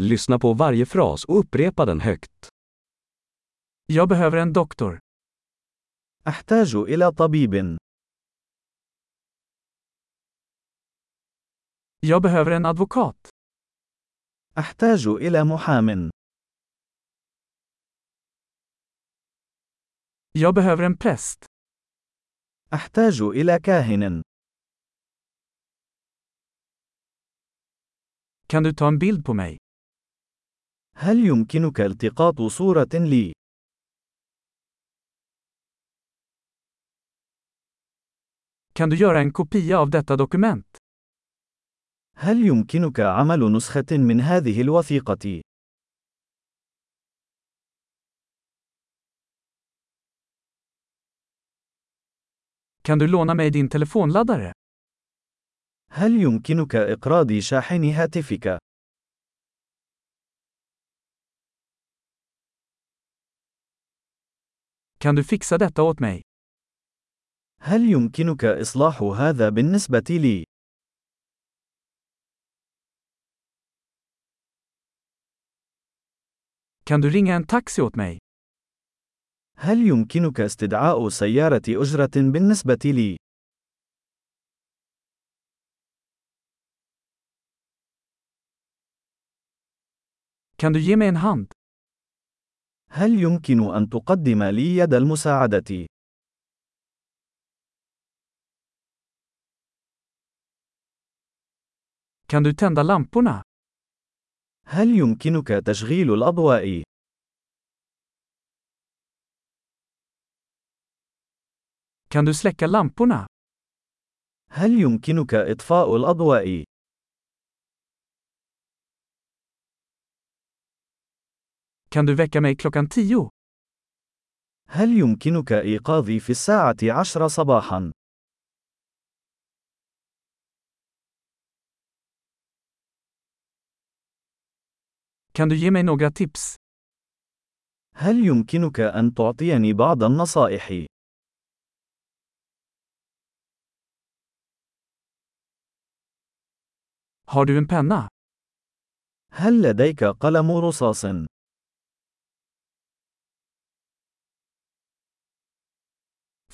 Lyssna på varje fras och upprepa den högt. Jag behöver en doktor. أحتاج إلى طبيب. Jag behöver en advokat. أحتاج إلى محام. Jag behöver en präst. أحتاج إلى كاهن. Kan du ta en bild på mig? هل يمكنك التقاط صورة لي؟ Kan du göra en kopia av detta dokument? هل يمكنك عمل نسخة من هذه الوثيقة؟ Kan du låna mig din telefonladdare? هل يمكنك إقراض شاحن هاتفك؟ Kan du fixa detta åt mig? هل يمكنك إصلاح هذا بالنسبة لي؟ Kan du ringa en taxi åt mig? هل يمكنك استدعاء سيارة أجرة بالنسبة لي؟ Kan du ge mig en hand? هل يمكن أن تقدم لي يد المساعدة؟ Kan du tända lamporna? هل يمكنك تشغيل الأضواء؟ Kan du släcka lamporna? هل يمكنك إطفاء الأضواء؟ Kan du väcka mig klockan tio? هل يمكنك إيقاظي في الساعة عشر صباحا؟ Kan du ge mig några tips? هل يمكنك أن تعطيني بعض النصائح؟ Har du en penna? هل لديك قلم رصاص؟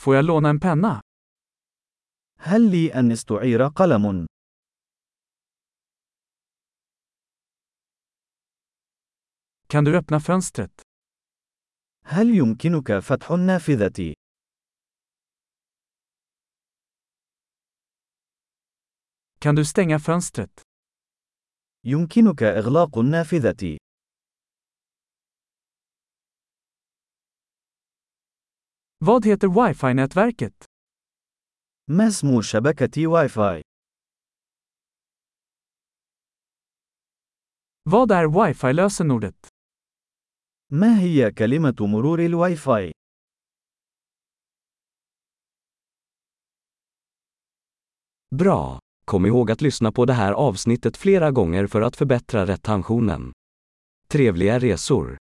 Får jag låna en penna? هل لي أن استعير قلم؟ Kan du öppna fönstret? هل يمكنك فتح النافذة؟ Kan du stänga fönstret? يمكنك إغلاق النافذة. Vad heter wifi-nätverket? ما اسم شبكة واي فاي؟ Vad är wifi-lösenordet? ما هي كلمة مرور الواي فاي؟ Bra! Kom ihåg att lyssna på det här avsnittet flera gånger för att förbättra retentionen. Trevliga resor!